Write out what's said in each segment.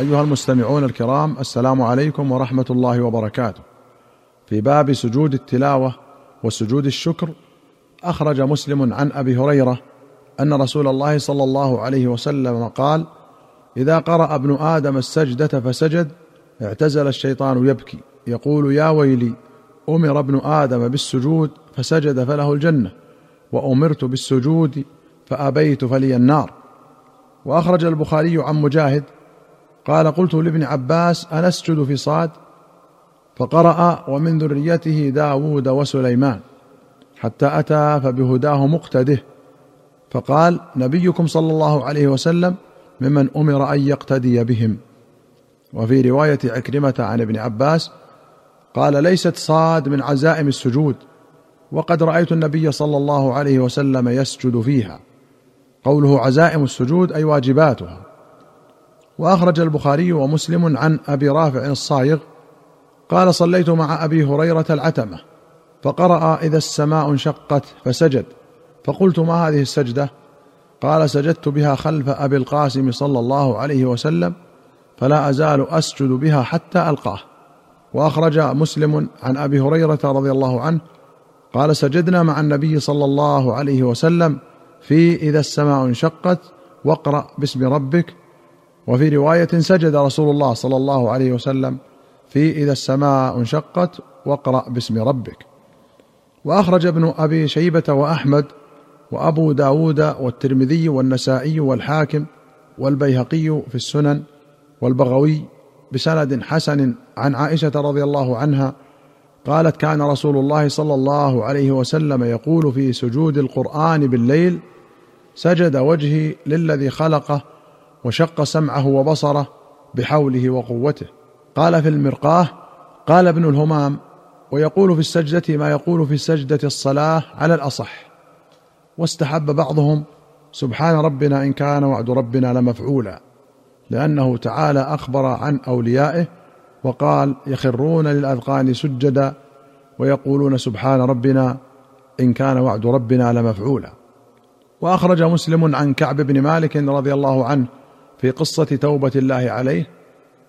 أيها المستمعون الكرام السلام عليكم ورحمة الله وبركاته. في باب سجود التلاوة وسجود الشكر أخرج مسلم عن أبي هريرة أن رسول الله صلى الله عليه وسلم قال إذا قرأ ابن آدم السجدة فسجد اعتزل الشيطان يبكي. يقول يا ويلي أمر ابن آدم بالسجود فسجد فله الجنة وأمرت بالسجود فأبيت فلي النار. وأخرج البخاري عن مجاهد قال قلت لابن عباس أنسجد في صاد؟ فقرأ ومن ذريته داود وسليمان حتى أتى فبهداه مقتده. فقال نبيكم صلى الله عليه وسلم ممن أمر أن يقتدي بهم. وفي رواية عكرمة عن ابن عباس قال ليست صاد من عزائم السجود وقد رأيت النبي صلى الله عليه وسلم يسجد فيها. قوله عزائم السجود أي واجباتها. وأخرج البخاري ومسلم عن أبي رافع الصايغ قال صليت مع أبي هريرة العتمة فقرأ إذا السماء انشقت فسجد. فقلت ما هذه السجدة؟ قال سجدت بها خلف أبي القاسم صلى الله عليه وسلم فلا أزال أسجد بها حتى ألقاه. وأخرج مسلم عن أبي هريرة رضي الله عنه قال سجدنا مع النبي صلى الله عليه وسلم في إذا السماء انشقت واقرأ باسم ربك وفي رواية سجد رسول الله صلى الله عليه وسلم في إذا السماء انشقت واقرأ باسم ربك. وأخرج ابن أبي شيبة وأحمد وأبو داود والترمذي والنسائي والحاكم والبيهقي في السنن والبغوي بسند حسن عن عائشة رضي الله عنها قالت كان رسول الله صلى الله عليه وسلم يقول في سجود القرآن بالليل سجد وجهي للذي خلقه وشق سمعه وبصره بحوله وقوته. قال في المرقاه قال ابن الهمام ويقول في السجدة ما يقول في سجدة الصلاة على الأصح. واستحب بعضهم سبحان ربنا إن كان وعد ربنا لمفعولا. لأنه تعالى أخبر عن أوليائه وقال يخرون للأذقان سجدا ويقولون سبحان ربنا إن كان وعد ربنا لمفعولا. وأخرج مسلم عن كعب بن مالك رضي الله عنه في قصة توبة الله عليه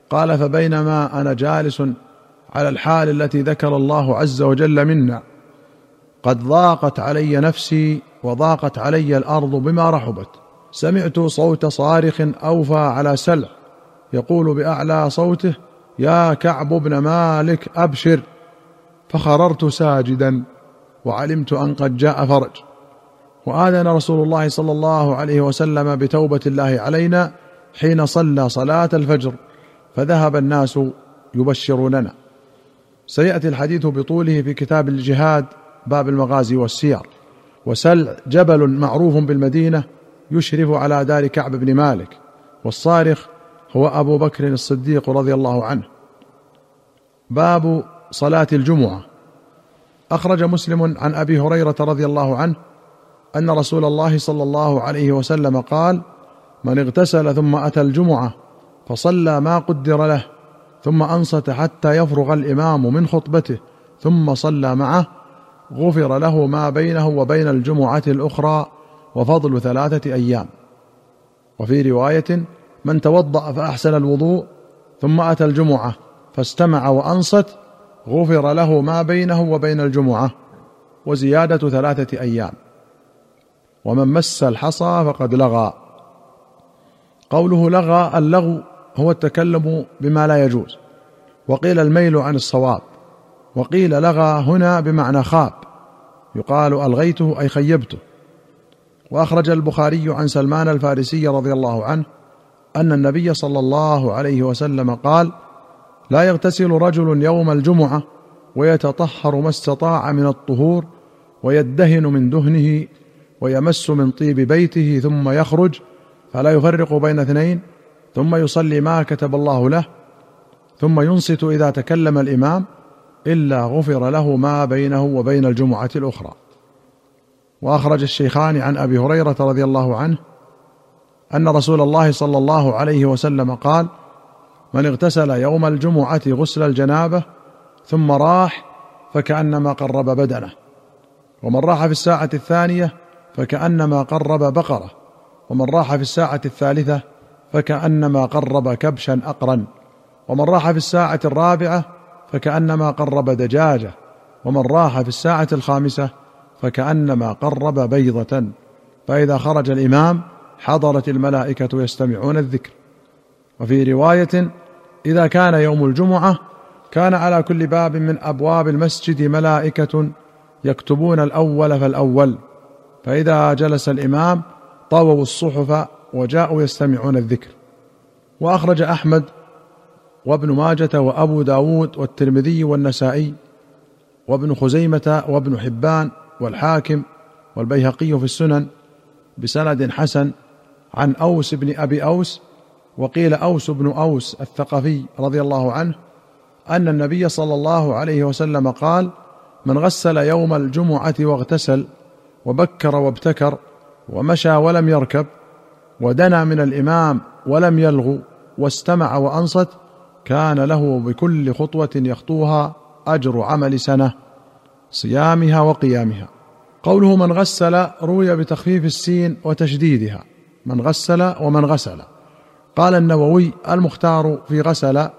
قال فبينما أنا جالس على الحال التي ذكر الله عز وجل منا قد ضاقت علي نفسي وضاقت علي الأرض بما رحبت. سمعت صوت صارخ أوفى على سلع يقول بأعلى صوته يا كعب بن مالك أبشر فخررت ساجدا وعلمت أن قد جاء فرج. وآذن رسول الله صلى الله عليه وسلم بتوبة الله علينا حين صلى صلاة الفجر فذهب الناس يبشروننا. سيأتي الحديث بطوله في كتاب الجهاد باب المغازي والسير. وسلع جبل معروف بالمدينة يشرف على دار كعب بن مالك. والصارخ هو أبو بكر الصديق رضي الله عنه. باب صلاة الجمعة. أخرج مسلم عن أبي هريرة رضي الله عنه أن رسول الله صلى الله عليه وسلم قال من اغتسل ثم أتى الجمعة فصلى ما قدر له ثم أنصت حتى يفرغ الإمام من خطبته ثم صلى معه غفر له ما بينه وبين الجمعة الأخرى وفضل ثلاثة أيام. وفي رواية من توضأ فأحسن الوضوء ثم أتى الجمعة فاستمع وأنصت غفر له ما بينه وبين الجمعة وزيادة ثلاثة أيام. ومن مس الحصى فقد لغى. قوله لغى اللغو هو التكلم بما لا يجوز. وقيل الميل عن الصواب. وقيل لغى هنا بمعنى خاب. يقال ألغيته أي خيبته. وأخرج البخاري عن سلمان الفارسي رضي الله عنه أن النبي صلى الله عليه وسلم قال لا يغتسل رجل يوم الجمعة ويتطهر ما استطاع من الطهور ويدهن من دهنه ويمس من طيب بيته ثم يخرج فلا يفرق بين اثنين ثم يصلي ما كتب الله له ثم ينصت إذا تكلم الإمام إلا غفر له ما بينه وبين الجمعة الأخرى. وأخرج الشيخان عن أبي هريرة رضي الله عنه أن رسول الله صلى الله عليه وسلم قال من اغتسل يوم الجمعة غسل الجنابة ثم راح فكأنما قرب بدنه ومن راح في الساعة الثانية فكأنما قرب بقرة. ومن راح في الساعة الثالثة فكأنما قرب كبشا اقرا ومن راح في الساعة الرابعة فكأنما قرب دجاجة ومن راح في الساعة الخامسة فكأنما قرب بيضة. فإذا خرج الإمام حضرت الملائكة يستمعون الذكر. وفي رواية إذا كان يوم الجمعة كان على كل باب من أبواب المسجد ملائكة يكتبون الأول فالأول. فإذا جلس الإمام طووا الصحف وجاءوا يستمعون الذكر. وأخرج أحمد وابن ماجة وأبو داود والترمذي والنسائي وابن خزيمة وابن حبان والحاكم والبيهقي في السنن بسند حسن عن أوس بن أبي أوس وقيل أوس بن أوس الثقفي رضي الله عنه أن النبي صلى الله عليه وسلم قال من غسل يوم الجمعة واغتسل وبكر وابتكر ومشى ولم يركب ودنا من الإمام ولم يلغو واستمع وأنصت كان له بكل خطوة يخطوها أجر عمل سنة صيامها وقيامها. قوله من غسل روي بتخفيف السين وتشديدها من غسل ومن غسل. قال النووي المختار في غسل ما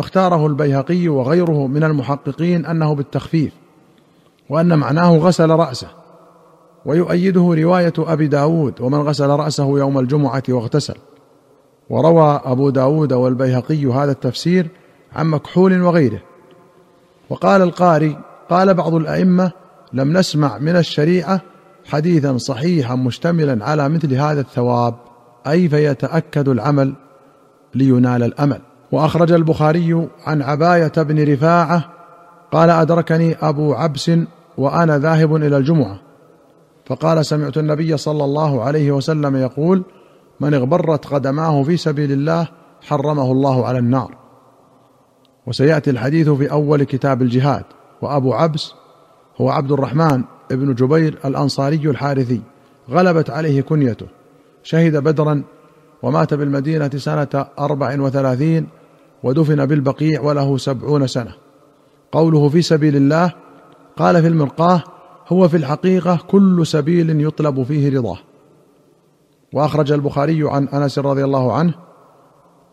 اختاره البيهقي وغيره من المحققين أنه بالتخفيف وأن معناه غسل رأسه. ويؤيده رواية أبي داود ومن غسل رأسه يوم الجمعة واغتسل. وروى أبو داود والبيهقي هذا التفسير عن مكحول وغيره. وقال القاري قال بعض الأئمة لم نسمع من الشريعة حديثا صحيحا مشتملا على مثل هذا الثواب أي فيتأكد العمل لينال الأمل. وأخرج البخاري عن عباية بن رفاعة قال أدركني أبو عبس وأنا ذاهب إلى الجمعة. فقال سمعت النبي صلى الله عليه وسلم يقول من اغبرت قدماه في سبيل الله حرمه الله على النار. وسيأتي الحديث في أول كتاب الجهاد وأبو عبس هو عبد الرحمن بن جبير الأنصاري الحارثي غلبت عليه كنيته شهد بدرا ومات بالمدينة سنة أربع وثلاثين ودفن بالبقيع وله سبعون سنة. قوله في سبيل الله قال في المرقاه هو في الحقيقة كل سبيل يطلب فيه رضاه. وأخرج البخاري عن أنس رضي الله عنه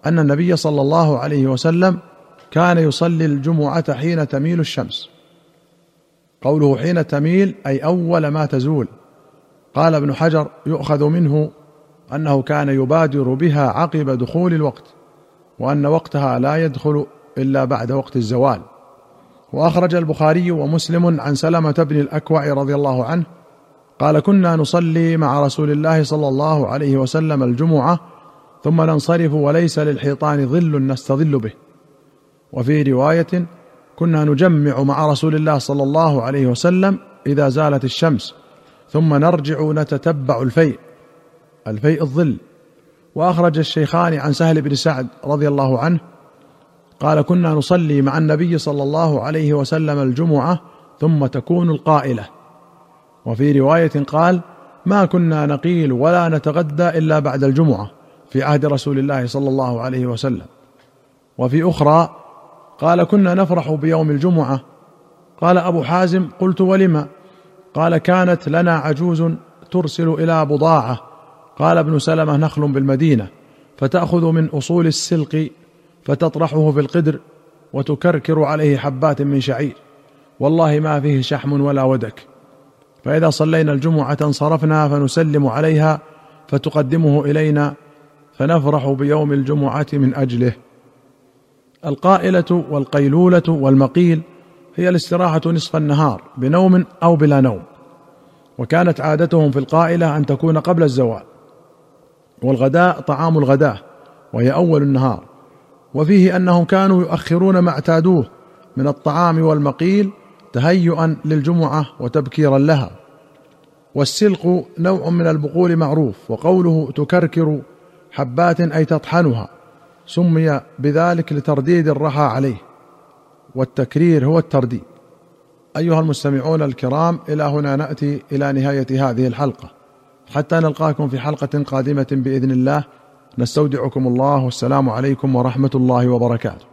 أن النبي صلى الله عليه وسلم كان يصلي الجمعة حين تميل الشمس. قوله حين تميل أي أول ما تزول. قال ابن حجر يؤخذ منه أنه كان يبادر بها عقب دخول الوقت وأن وقتها لا يدخل إلا بعد وقت الزوال. وأخرج البخاري ومسلم عن سلمة بن الأكوع رضي الله عنه قال كنا نصلي مع رسول الله صلى الله عليه وسلم الجمعة ثم ننصرف وليس للحيطان ظل نستظل به. وفي رواية كنا نجمع مع رسول الله صلى الله عليه وسلم إذا زالت الشمس ثم نرجع نتتبع الفيء الفيء الظل. وأخرج الشيخان عن سهل بن سعد رضي الله عنه قال كنا نصلي مع النبي صلى الله عليه وسلم الجمعة ثم تكون القائلة. وفي رواية قال ما كنا نقيل ولا نتغدى إلا بعد الجمعة في عهد رسول الله صلى الله عليه وسلم. وفي أخرى قال كنا نفرح بيوم الجمعة. قال أبو حازم قلت ولم قال كانت لنا عجوز ترسل إلى بضاعة. قال ابن سلمة نخل بالمدينة فتأخذ من أصول السلق فتطرحه في القدر وتكركر عليه حبات من شعير. والله ما فيه شحم ولا ودك. فإذا صلينا الجمعة انصرفنا فنسلم عليها فتقدمه إلينا فنفرح بيوم الجمعة من أجله. القائلة والقيلولة والمقيل هي الاستراحة نصف النهار بنوم أو بلا نوم. وكانت عادتهم في القائلة أن تكون قبل الزوال. والغداء طعام الغداة وهي أول النهار. وفيه أنهم كانوا يؤخرون ما اعتادوه من الطعام والمقيل تهيئا للجمعة وتبكيرا لها. والسلق نوع من البقول معروف وقوله تكركر حبات أي تطحنها سمي بذلك لترديد الرحى عليه. والتكرير هو الترديد. أيها المستمعون الكرام إلى هنا نأتي إلى نهاية هذه الحلقة. حتى نلقاكم في حلقة قادمة بإذن الله. نستودعكم الله والسلام عليكم ورحمة الله وبركاته.